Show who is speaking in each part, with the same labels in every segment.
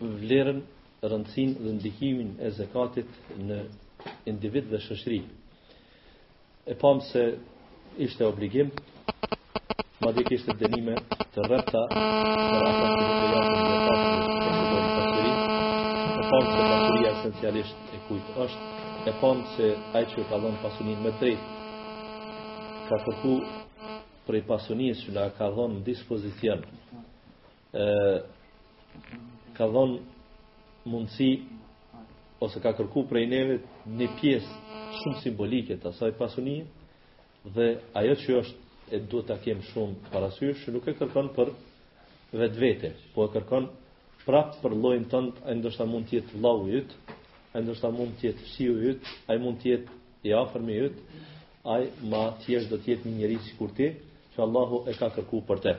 Speaker 1: vlerën, rëndësinë dhe ndikimin e zakatit në individ dhe shoqëri. E pam se ishte obligim, madje kishte dënime të rrepta për ata që nuk e japin zakatin e pam se pasunia esencialisht e kujt është, e pam se ai që ka dhënë pasuninë me të drejt ka kërku prej pasunisë që na ka dhënë në dispozicion ë ka dhënë mundësi ose ka kërku prej neve një pjesë shumë simbolike të asaj pasunie dhe ajo që është e duhet ta kemi shumë parasysh që nuk e kërkon për vetvete po e kërkon prap për llojin tënd ai ndoshta mund të jetë vllau yt ai ndoshta mund të jetë fqiu yt ai mund të jetë I afërmi yt, ai ma thjesht do të jetë një njeri sikur ti, që Allahu e ka kërku për te.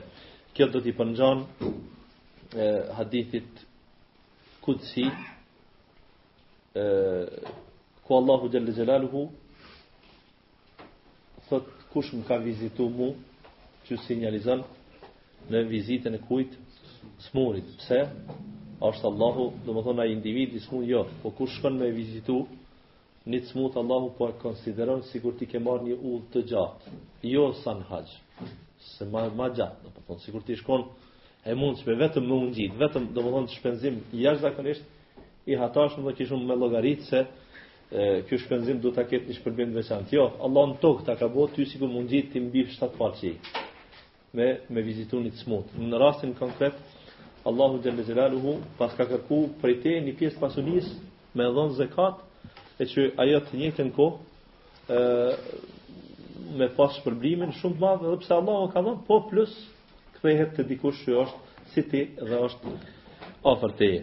Speaker 1: Kjo do t'i përngjan e, hadithit kudësi, e, ku Allahu Gjellë Gjellaluhu, thot kush më ka vizitu mu, që sinjalizon në vizitën e kujt, të smurit. Pse? A është Allahu, domethonë ai individi smur, jo, po kush shkon me vizitu, Një t'smut Allahu po e konsideron sikur ti ke marrë një udhë të gjatë. Jo sa n'haxh. Se ma ma gjatë, domethonë sikur ti shkon e mundshme vetëm me ungjit, vetëm domethonë shpenzim jashtëzakonisht i hatashëm dhe kishim me llogarit se ky shpenzim do ta ketë një shpërblim të veçantë. Jo, Allahu në tokë ta ka bo ty sikur mundit ti mbi 7 palë qiej. me me vizitu një t'smut. Në rastin konkret, Allahu Gjelle Gjelaluhu pse ka kërku prej teje një pjesë pasunis me dhonë zekat, e që ajo të njëjtën kohë, e, me pas shpërblimin shumë të madhë, edhe pse Allahu ka dhonë, po plus kthehet te dikush që është si ti dhe është afër teje.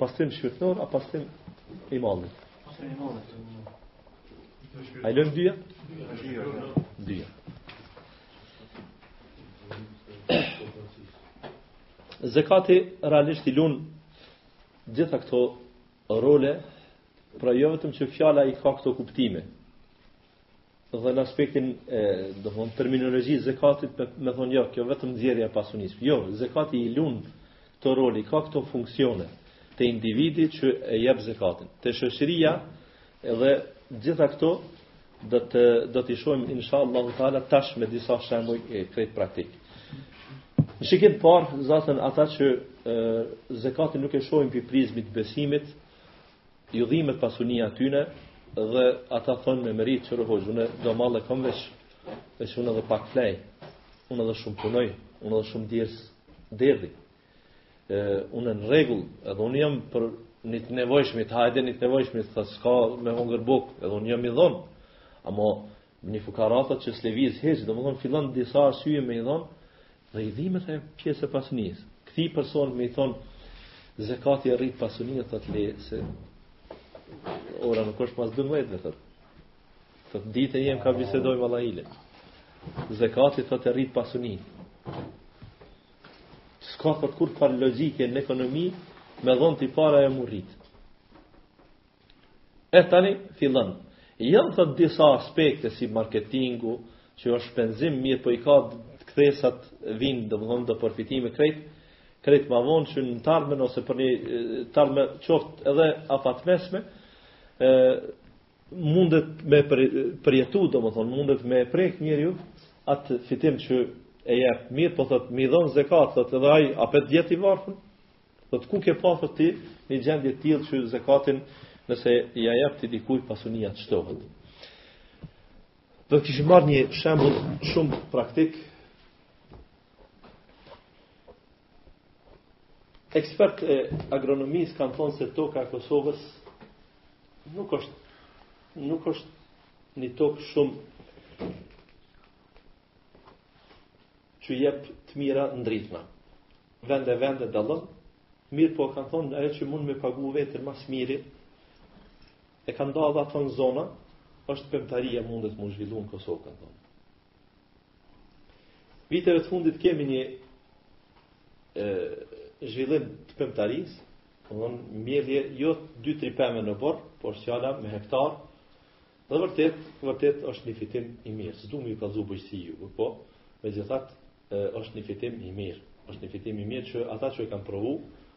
Speaker 1: Pastrim shpirtënor a pastrim i mallit? Pastrim i mallit. Apo të dyja? Dyja. Zekati realisht i lun gjitha këto role, pra jo vetëm që fjala i ka këto kuptime, dhe në aspektin e domethonë terminologjisë zakatit me thonë jo qe vetëm nxjerrja e pasunisë. Jo, zakati i lun këto role, i ka këto funksione te individi që e jep zakatin. Te shoqëria edhe gjitha këto do t'i, do t'i shohim inshallah taala tash me disa shembuj e krejt praktik. Në shikim të parë, zaten ata që e, zakatin nuk e shohin prej prizmit besimit, Ju dhimet pasunia tyne dhe ata thonë me merit që rehatoj, unë do mal e kom veç, se unë edhe pak flej, unë edhe shumë punoj, unë edhe shumë djersë derdhi, e, unë në rregull, edhe unë jam për një të nevojshmit, hajde një të nevojshmit, që s'ka me hongër bukë, edhe unë jam me i dhonë, amo Një fukara thot që s'lëviz hiç, domethënë fillon disa arsye me i dhon dhe i dhimet ajo pjesë e pasunisë. Këtij person me i thon zekati e rrit pasuninë thot le se ora nuk është pas 12 thot. Thot ditë jem, ka bisedojmë allahile. Zekati thot e rrit pasuninë. S'ka thot kurrfarë logjike në ekonomi me dhon ti para e m'u rrit. E tani fillon. Janë thot disa aspekte si marketingu, që është shpenzim mirë, po i ka, kthesat vijnë, domethënë do përfitime krejt, krejt ma vonë që në termin ose për një termin qoftë edhe afatmesme, ë mundet me për, përjetu, domethënë mundet me prek njeriu atë fitim që e jep mirë, po thot me i dhon zekat, thot edhe ai apet jet i varfër, Thot ku ke pa thot ti një gjendje të tillë që zekatin nëse ja jep ti dikujt pasunia të shtohet. Do të kishim marrë një shembull shumë praktik. Ekspertët e agronomisë kanë thonë se toka e Kosovës nuk është nuk është një tokë shumë që jep të mira në drithna. Vende vende dallon, mirë po kanë thonë ajo që mund me pagu vetën ma s'miri, e kanë da dhe ato në zona, është pemtaria mundet m'u zhvillu në Kosovë, kanë thonë. Viteve të fundit kemi një e, zhvillim të pemtarisë, domethonë mbjellje, jo 2-3 pemë n'oborr, por fjala me hektarë, Dhe vërtet, vërtet është një fitim i mirë. S'du me ju kallzu bujqësi juve, po megjithatë është një fitim i mirë. Është një fitim i mirë që ata që e kanë provu,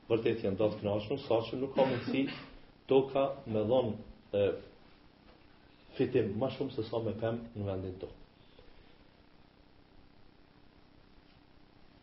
Speaker 1: vërtet janë nda t'knaqshëm, saqë nuk ka mundësi toka me dhon e, fitim ma shumë se sa me pemë në vendin tonë.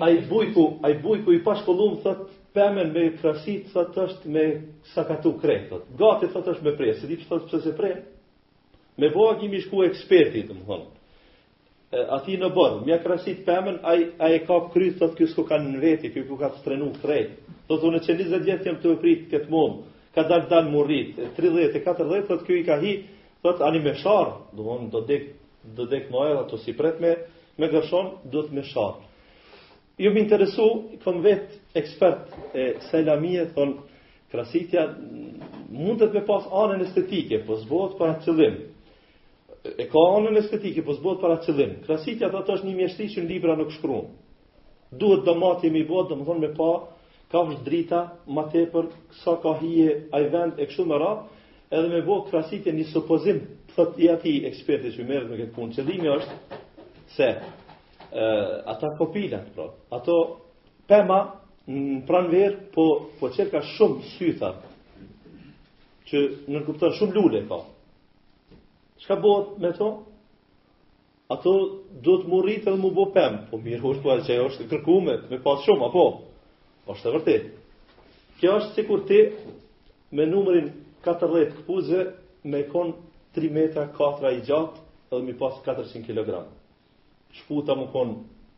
Speaker 1: Ai bujku, ai bujku i pashkollum thot pemën me krasit thot është me sakatu krejt thot. Gati thot është me pre, s'e di thot pse s'e pre. Me ba me i shku eksperti, domthon. Aty n'oborr, m'ia krasit pemën, ai ai e kap kryt thot ky s'ko kanë në veti, ky ko ka trenu krejt. Domethonë qe 20 vjet jam tu e rrit këtë mollë. Kadal-dal m'u rrit, 30 e 40 thot ky i ka hi Thot ani me shar, domthon do dek do dek moja atë si pret me me gërshon duhet me shar. Jam interesu, kom vet ekspertë e Selami e thonë krasitja mundet me pas anën estetike, po s'bohet për atë qëllim. E ka anën estetike, po s'bohet për atë qëllim. Krasitja thotë është një mjeshtri që në libra nuk shkruan. Duhet domethënë me bë, domethënë me pa kah vjen drita më tepër ka ka hije ai vend e kështu me radhë, edhe me bë krasitjen një supozim, të atij eksperti që merret me këtë punë. Qëllimi është se ë ata kopilat, pra. Ato pema në pranver po po qitka shumë sytha që nuk kupton shumë lule ka. Çka bëhet me to? Ato duhet mu rritë edhe mu bo pemë. Po mirë, është po qysh kërkum, me pasë shumë, apo? është e vërtetë. Kjo është sikur ti me numërin 14 këpuzve me kon 3 metra 4 i gjatë edhe me pasë 400 kg. Shputa mu kon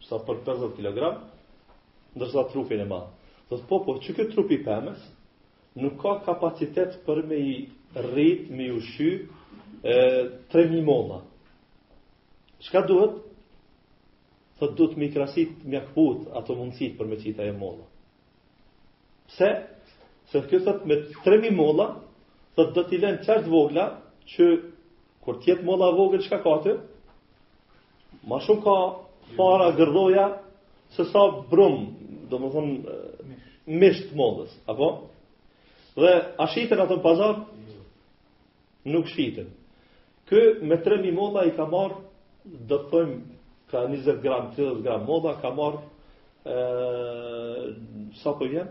Speaker 1: sa për 50 kg, ndërsa trupin s'e ma. Dhe po, po qiky trupi pemës, Nuk ka kapacitet për me i rrit, me i ushqy, e, tre mi molla. Çka duhet? Thot duhet me i krasit, me ja kput, ato mundësit për me qit ajo molla. Pse? Se kjo thot me tre mi molla, thot do t'i len qaq të vogla, që kur t'jetë molla e vogël, çka ka ajo? Ma shumë ka fara gërdhaja se sa brum, domethonë, misht e mollës, apo? Dhe a shiten ato në pazar? Nuk shiten. Ky me 3.000 molla i ka marë, do të thojmë, ka 20 gram, 30 gram molla, ka marë, sa po jenë?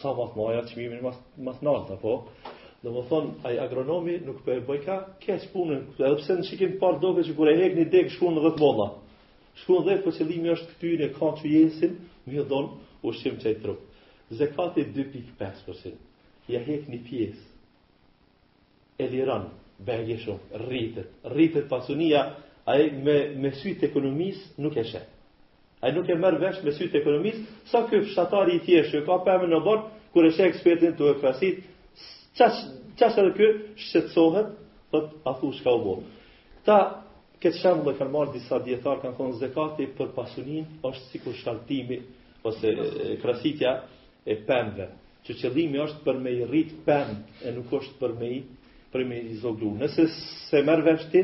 Speaker 1: Sa ma të mdha çmimi ma ma i naltë apo? Domethon ai agronomi nuk po e bojka keq punën, edhe pse në shikim të parë duket që kur e hek një deg shkun 10 molla. Shkun 10 po qëllimi është këtyne në ka që jesin, me ju dhon ushqim qaj trup. Zekati 2.5%. Ja hek një pjesë. e liron bereqet rritet rritet pasunia ai me me sy të ekonomisë nuk e sheh ai nuk e merr vesh me sy të ekonomisë sa ky fshatari i thjeshtë që ka pemën n'oborr kur e sheh ekspertin duke e krasit çash çash edhe ky shqetësohet thot a thu çka u bë këta këtë shembull e kanë marrë disa dietar kanë thonë zekati për pasuninë është sikur shartimi ose krasitja e pemëve që qëllimi është për me i rrit pemë e nuk është për me i për me i zvoglu. Nëse se merr vesh ti,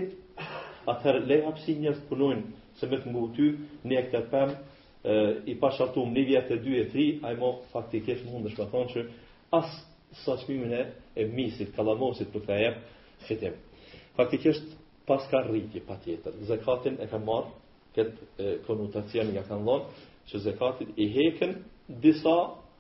Speaker 1: atëherë le hapsinë njerzve të punojnë se me të ngu ty në këtë pemë e, i pashartum një vjet e dy e tri, ajo faktikisht mundet me thonë që as sa çmimin e, e misrit, kallamoqit nuk të jep fitim. Faktikisht pas ka rriti patjetër. Zekati e ka marrë këtë konotacion nga kanë dhonë, që zekatit i heken disa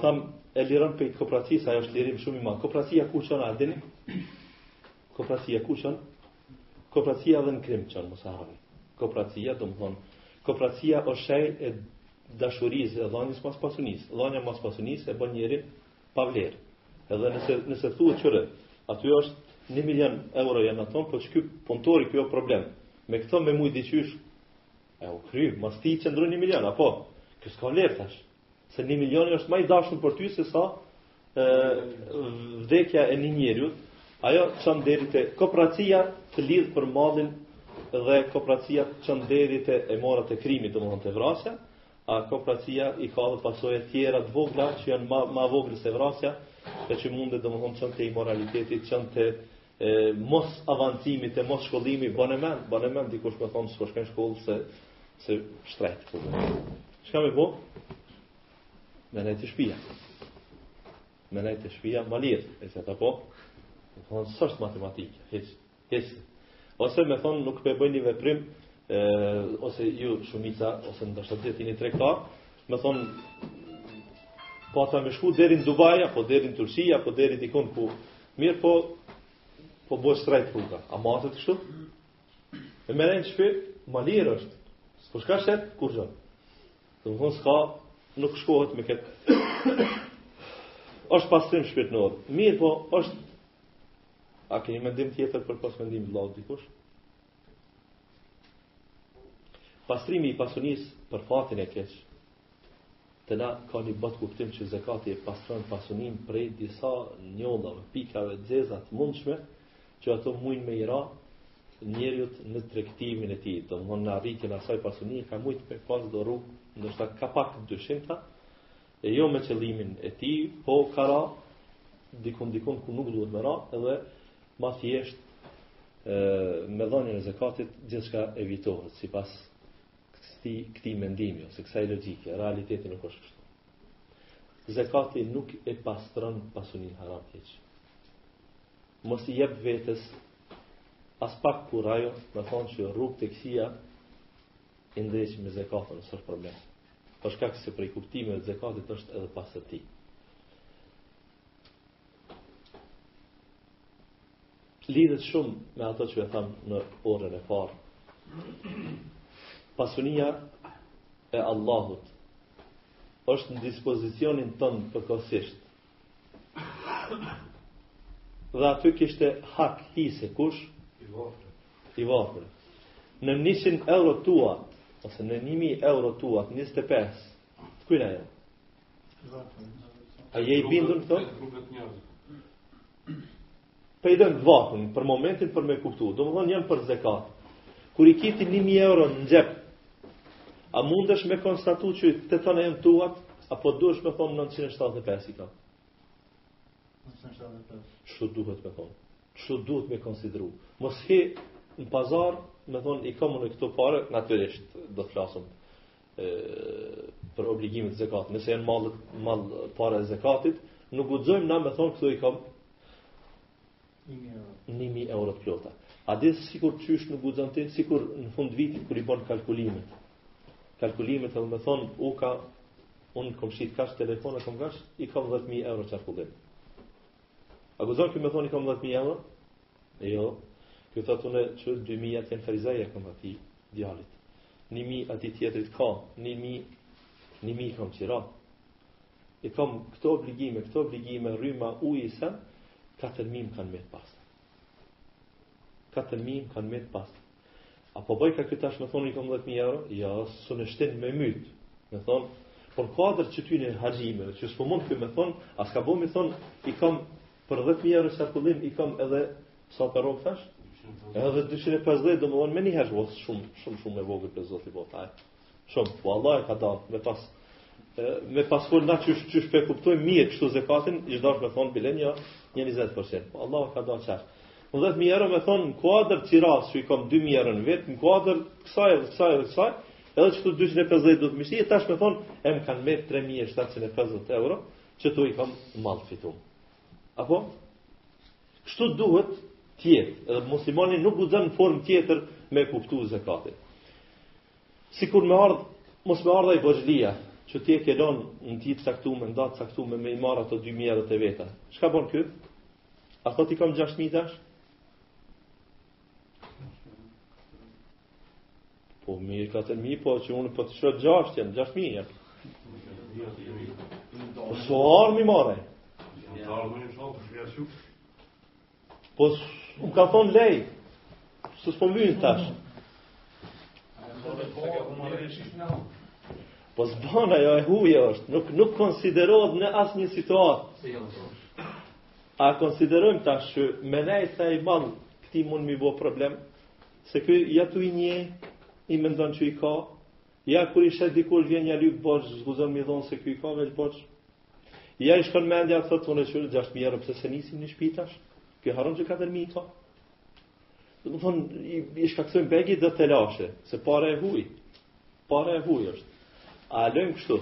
Speaker 1: Tham, e lirën prej koprracisë, ajo është lirim shumë i madh. Koprracia ku çon, a dini? Koprracia ku çon? Koprracia edhe në krim çon, mos harroni. Koprracia, domethonë, koprracia është shkaj e dashurisë, e dhënies pas pasunisë. Dhënia pas pasunisë e bën njerin pa vlerë. Edhe nëse nëse thuhet qëroje, aty është 1 milion euro janë ato, po ky puntori kjo problem. Me këto me mujt disi qysh E u kry, mos t'i qëndru një milion, apo? Kjo s'ka vlerë tash. Se një milioni është më i dashur për ty sesa vdekja e një njeriu. Ajo çon deri te koprracia të lidh për mallin dhe koprracia çon deri te e marra, te krimi, domethënë te vrasja. A koprracia i ka dhe pasoje tjera të vogla që janë ma, ma vogël se vrasja, e që mundet domethënë çon te imoraliteti, çon te e mosavancimi e mosshkollimi bën e mend bën e mend dikush me thonë s'ko shku n'shkollë se se shtrejt po çka më po me nejtë te shpia me nejtë te shpia ma lirë e se të po me thonë s'është matematikë hiç hiç ose me thonë nuk pe bëj një veprim e, ose ju shumica ose ndoshta ti je ni tregtar me thonë po a ta me shku deri në Dubai apo deri në Turqi apo deri dikun ku Mirë po, po bohet shtrejt rruga. A matet kështu? E merrni që për, ma lirë është. Se për çka s'shet kurgjë? Domethonë s'ka, nuk shkohet me këtë. është pastrim shpirtnor. Mirë po, është... A keni mendim tjetër përpos mendimit vllau dikush? Pastrimi i pasunisë për fatin e keq, të na ka një botëkuptim që zekati e pastron pasuninë prej disa njollave, pikave të zeza të mundshme, që ato mujnë me i ra njerit në tregtimin e tij, domethonë në arritjen e asaj pasunie, ka mujtë me pas do rrugë, ndoshta pak dyshimta, e jo me qëllimin e tij, po ka ra dikun dikun ku nuk duhet me ra, edhe ma thjesht e, me dhënien e zekatit gjithçka evitohet sipas këtij këtij mendimi ose kësaj logjike, realiteti nuk është kështu. Zekati nuk e pastron pasuninë haram hiç. Mos i jep vetes aspak kurajo, me thonë që rrugët e kqija i ndreq me zekat, s'ë problem. Për shkak se prej kuptimeve të zekatit është edhe pastërtia. Lidhet shumë me ato që i thamë në orën e parë. Pasunia e Allahut është në dispozicionin tën përkohësisht, Dhe aty kishte hak hise, kush? I varfri. I varfri. Në 100 euro tuat, ose në 1000 euro tuat, 25, të kujna janë? A je i bindun në këto? Pe dëgjon gjithkun për momentin për me kuptu, domethonë jam për zekat. Kur i ki ti 1000 euro në xhep, a mundesh me konstatu që të tona janë tuat apo duhesh me thonë 975 i kam? 975. Qashtu duhet me thonë? Qashtu duhet me konsideru? Mos hi në pazar, me thonë i kam unë këto pare, natyrisht do të flasëm. për obligimin e zekatit, nëse janë mall mall pare e zekatit, nuk guxojmë na me thon këto i kam 1000 euro të plota. A di sikur qysh nuk guxon ti, sikur në fund vitit kur i bën kalkulimet. Kalkulimet edhe me thon uha un kom shit kaç telefona kom kaq, i kam 10000 euro qarkullim. A guxon ti me thon i kam 10000 euro? E jo, i thotë unë që dy mijat janë veresi ja kam atij djalit. Një mi atij tjetrit kam, një mi, një mi kam qira. E kam këto obligime, këto obligime, rryma ujë e sen, katër mi më kanë me të pasë. Katër mi më kanë me të pasë. A po bën ky tash me thonë i kom 10.000 euro? Ja, s'bën, e shtin me met. Me thonë, në kuadër qëtyne harxhimeve, që s'po mundet ky me thonë, as s'ka bo me thonë, i kom Për dhjetë mijë euro qarkullim i kam edhe sa për rrogë thash? Edhe 250 domethonë me një herë vot shumë shumë shumë e vogël për zotin bota. Shumë, po Allah e ka dhënë me pas me pas fol na qysh qysh pe kuptojmë kështu zekatin, ish dasht me thon bilen jo, një 20%. Po Allah e ka dhënë çfarë? 10000 euro me thon në kuadër të qiras që i kam 2000 euro në vit, në kuadër kësaj edhe kësaj edhe kësaj, edhe qëto 250 do t'i shti, tash me thon e më kanë met 3750 euro. qëto i kam mall fitu. Apo? Kështu duhet të jetë, edhe muslimani nuk guxon në formë tjetër me kuptu zekatin. Sikur me ardhë, mos me ardhë borxhlia, që ti ia ke lënë në ditë caktuar, në datë caktuar me i marr ato 2000 euro të veta. Çka bën ky? A thotë i kam 6000 tash? Po mirë ka të mi, po që unë po t'i shoh gjashtë janë, gjashtë mijë janë. Po s'erdh me i marrë. Po m'ka thonë leji, se s'po m'vynë tash. Po s'ban ajo e huja është, nuk, nuk konsiderohet në asnjë situatë. E konsiderojmë tash që me nejt sa i man këti mund mi bo problem, se ky ja tu i nje, i mendon që i ka, ja kur i sheh dikush vjen i lyp borxh, s'guxon me i dhonë se ky i ka veç borxh, ja i shkon mendja të thotë unë qe 6.000 euro, pse s'e nisim një shpi tash, ky harron që 4.000 ka. Domethonë, i, i shkaktojmë edhe telashe, se pare e huj, pare e huj është. A lëjmë kështu,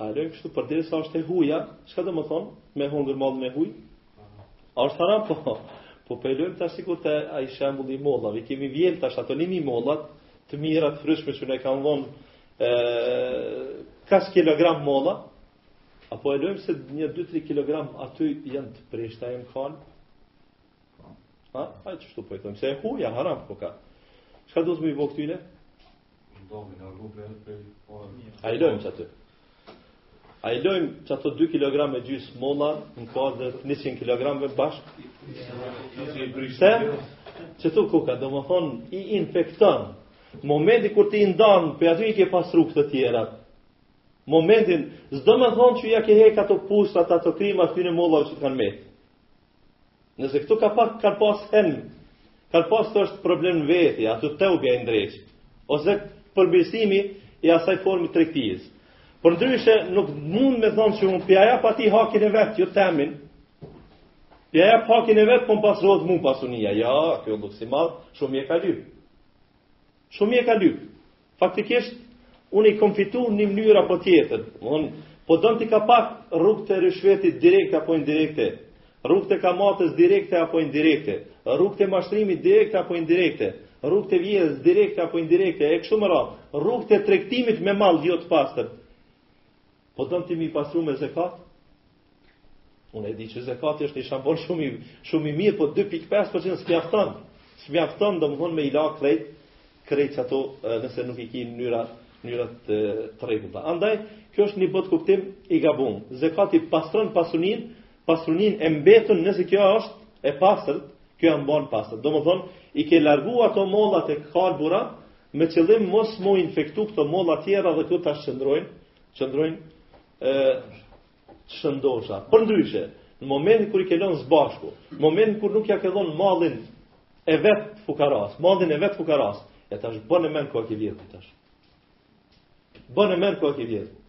Speaker 1: A e lëmë kështu përderisa është e huaja, çka do të thonë me hongër mall të huaj? A është haram po? Po po e lëmë tash sikur te ai shembulli i mollave. I kemi vjel tash ato njëmijë mollat të mira të freskëta që na kanë bonë ë kaq kilogram molla. Apo e lëmë se 1-2-3 kilogram aty janë të prishta e me kon. Ha, ai qeshtu po e thojmë se e huaja haram po ka. Çka duhet me i
Speaker 2: bo këtyre? A i
Speaker 1: lojmë qaty? A i lojmë qato 2 kg e gjys molla me kon edhe 100 kg me bashkë? Se? Qetu kuku, domethonë, i infekton. Momenti kur t'i ndan, prej aty i ke pastru këto tjera. Momentin, s'do me thonë që ja ke hek ato push, ato krimat, aty në molla që kanë metë. Nëse këtu ka pas, ka pas hile, ka pas tjetër është problem n'veti, atë teubja e ndreq, ose përmirësimi i asaj formës tregtisë. Përndryshe, nuk mund me thonë që unë p'ja jap atij hakin e vetë, jo temin, p'ja jap hakin e vetë, po m'pastrohet mu pasunia, ja, kjo nuk shkon ma, shumë je ka lyp. Shumë je ka lyp. Faktikisht, unë i kom fitu një mënyrë apo tjetër, domethënë, po don ti ka pak rrugë të ryshvetit direkte apo indirekte, rrugë të kamatës direkte apo indirekte, rrugë të mashtrimit direkte apo indirekte, rrugë të vjedhjes direkte apo indirekte, e kështu me radhë, rrugë të tregtimit me mall jo të pastër, po don ti me i pastru me zekat, Unë e di që zekati është një shampon shumë i, shumë i mirë, po 2.5% s'mjafton. S'mjafton domthon me i la krejt krejt ato nëse nuk i ke në mënyra të rregullta. Andaj kjo është një botëkuptim i gabum. Zekati pastron pasunin, pasunin e mbetur nëse kjo është e pastërt, kjo e mban pastër. Domthon i ke larguar ato molla të kalbura me qëllim mos mu infektu këto molla tjera dhe këto tash qëndrojnë, qëndrojnë e shëndosha. Për ndryshe, në momentin kur i ke lënë së bashku, në momentin kur nuk ia ke dhënë mallin e vet fukaras, mallin e vet fukaras, e tash bën mend ku ke vjedhur tash. Bën mend ku ke vjedhur.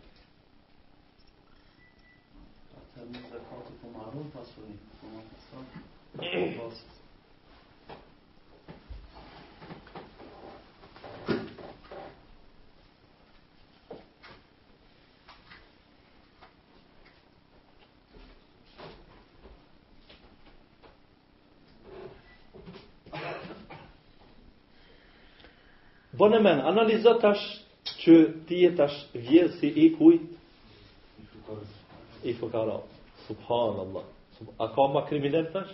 Speaker 1: Bone men, analizo tash që ti e tash vjedh si i kujt? I fukaras. Subhanallah. A ka ma kriminel tash?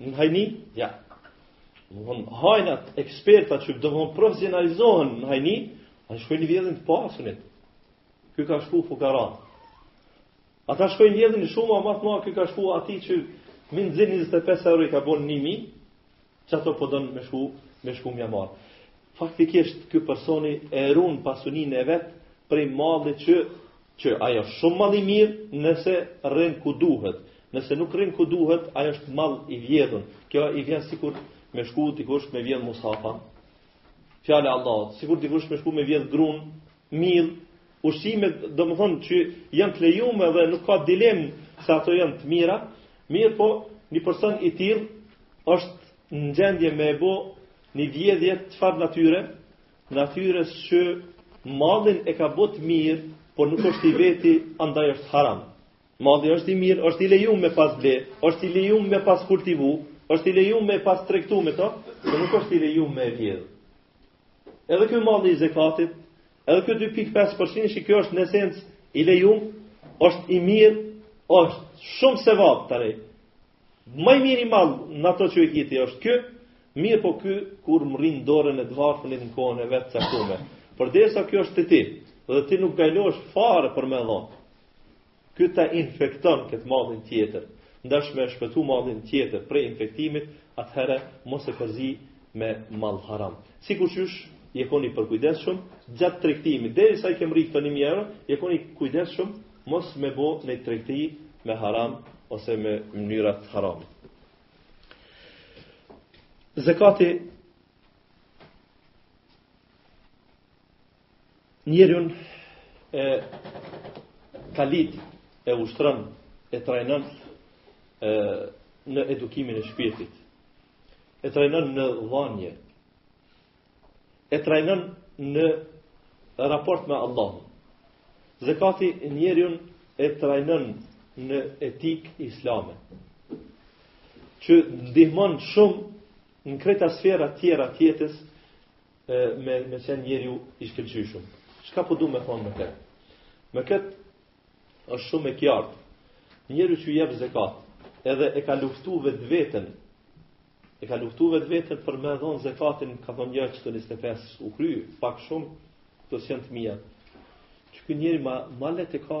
Speaker 1: Në hajni, ja. Në hajnat eksperta që domethan profesionalizohen në hajni, ata shkojnë e vjedhin të pasunit. Ky ka shku fukara. Ata shkojnë e vjedhin shumë, a matë ma, ky ka shku atij që mezi 25 euro i ka bon një mijë, që ato po don me shku, me shku m'ia marrë. Faktikisht, ky personi e run pasunin e vet prej mallit që që ai është shumë mall i mirë nëse rrin ku duhet, nëse nuk rrin ku duhet ai është mall i vjedhun, kjo i vjen sikur me shku dikush me vjedh musafin, fjala e Allahut, sikur dikush me shku me vjedh grun, mill, ushqime, domethënë që janë të lejume dhe nuk ka dilemë se ato janë të mira, mirëpo një person i tillë është në gjendje me e bo një vjedhje kësofarë natyre, Natyrisht që mallin e ka bo të mirë, por nuk është i veti, andaj është haram. Malli është i mirë, është i lejum me pas ble, është i lejum me pas kultivu, është i lejum me pas tregtu me to, por nuk është i lejum me vjedh. Edhe ky malli i zekatit, edhe ky 2.5% që kjo është në esencë i lejum, është i mirë, është shumë sevap tani. Ma i miri mall në ato që i ki ti është ky, mirëpo ky kur mrrin n'dorën e të varfënit në kohën e vet t'caktuar. Por derisa ky është te ti, dhe ti nuk gajlosh fare për me dhon. Ky ta infekton këtë mallin tjetër. N'dash me shpëtu mallin tjetër prej infektimit, atëherë mos e përzi me mall haram. Sikur qysh je koni i kujdesshëm gjatë tregtimit, derisa i ke mrri këto 1000 euro, je kon i kujdesshëm Mos me bo në tregti me haram ose me mënyra të haramit. Zekati njeriun e kalit e ushtron e trajnon në edukimin e shpirtit e trajnon në dhanje e trajnon në raport me Allahun. Zekati njeriun e trajnon në etik islame. Që ndihmon shumë në krejt ato sfera tjera t'jetës me, me qenë njeriu i shkëlqyshëm. Çka po du me thonë me këtë? Me këtë është shumë e kjartë. Njeri që jep zekat edhe e ka luftu vetë vetën E ka luftu vetë vetën për me dhonë zekatin, ka thonë një që të njësë të pesë, u kry, pak shumë, këto s'janë të mija. Që ky njeri ma, ma lehtë e ka,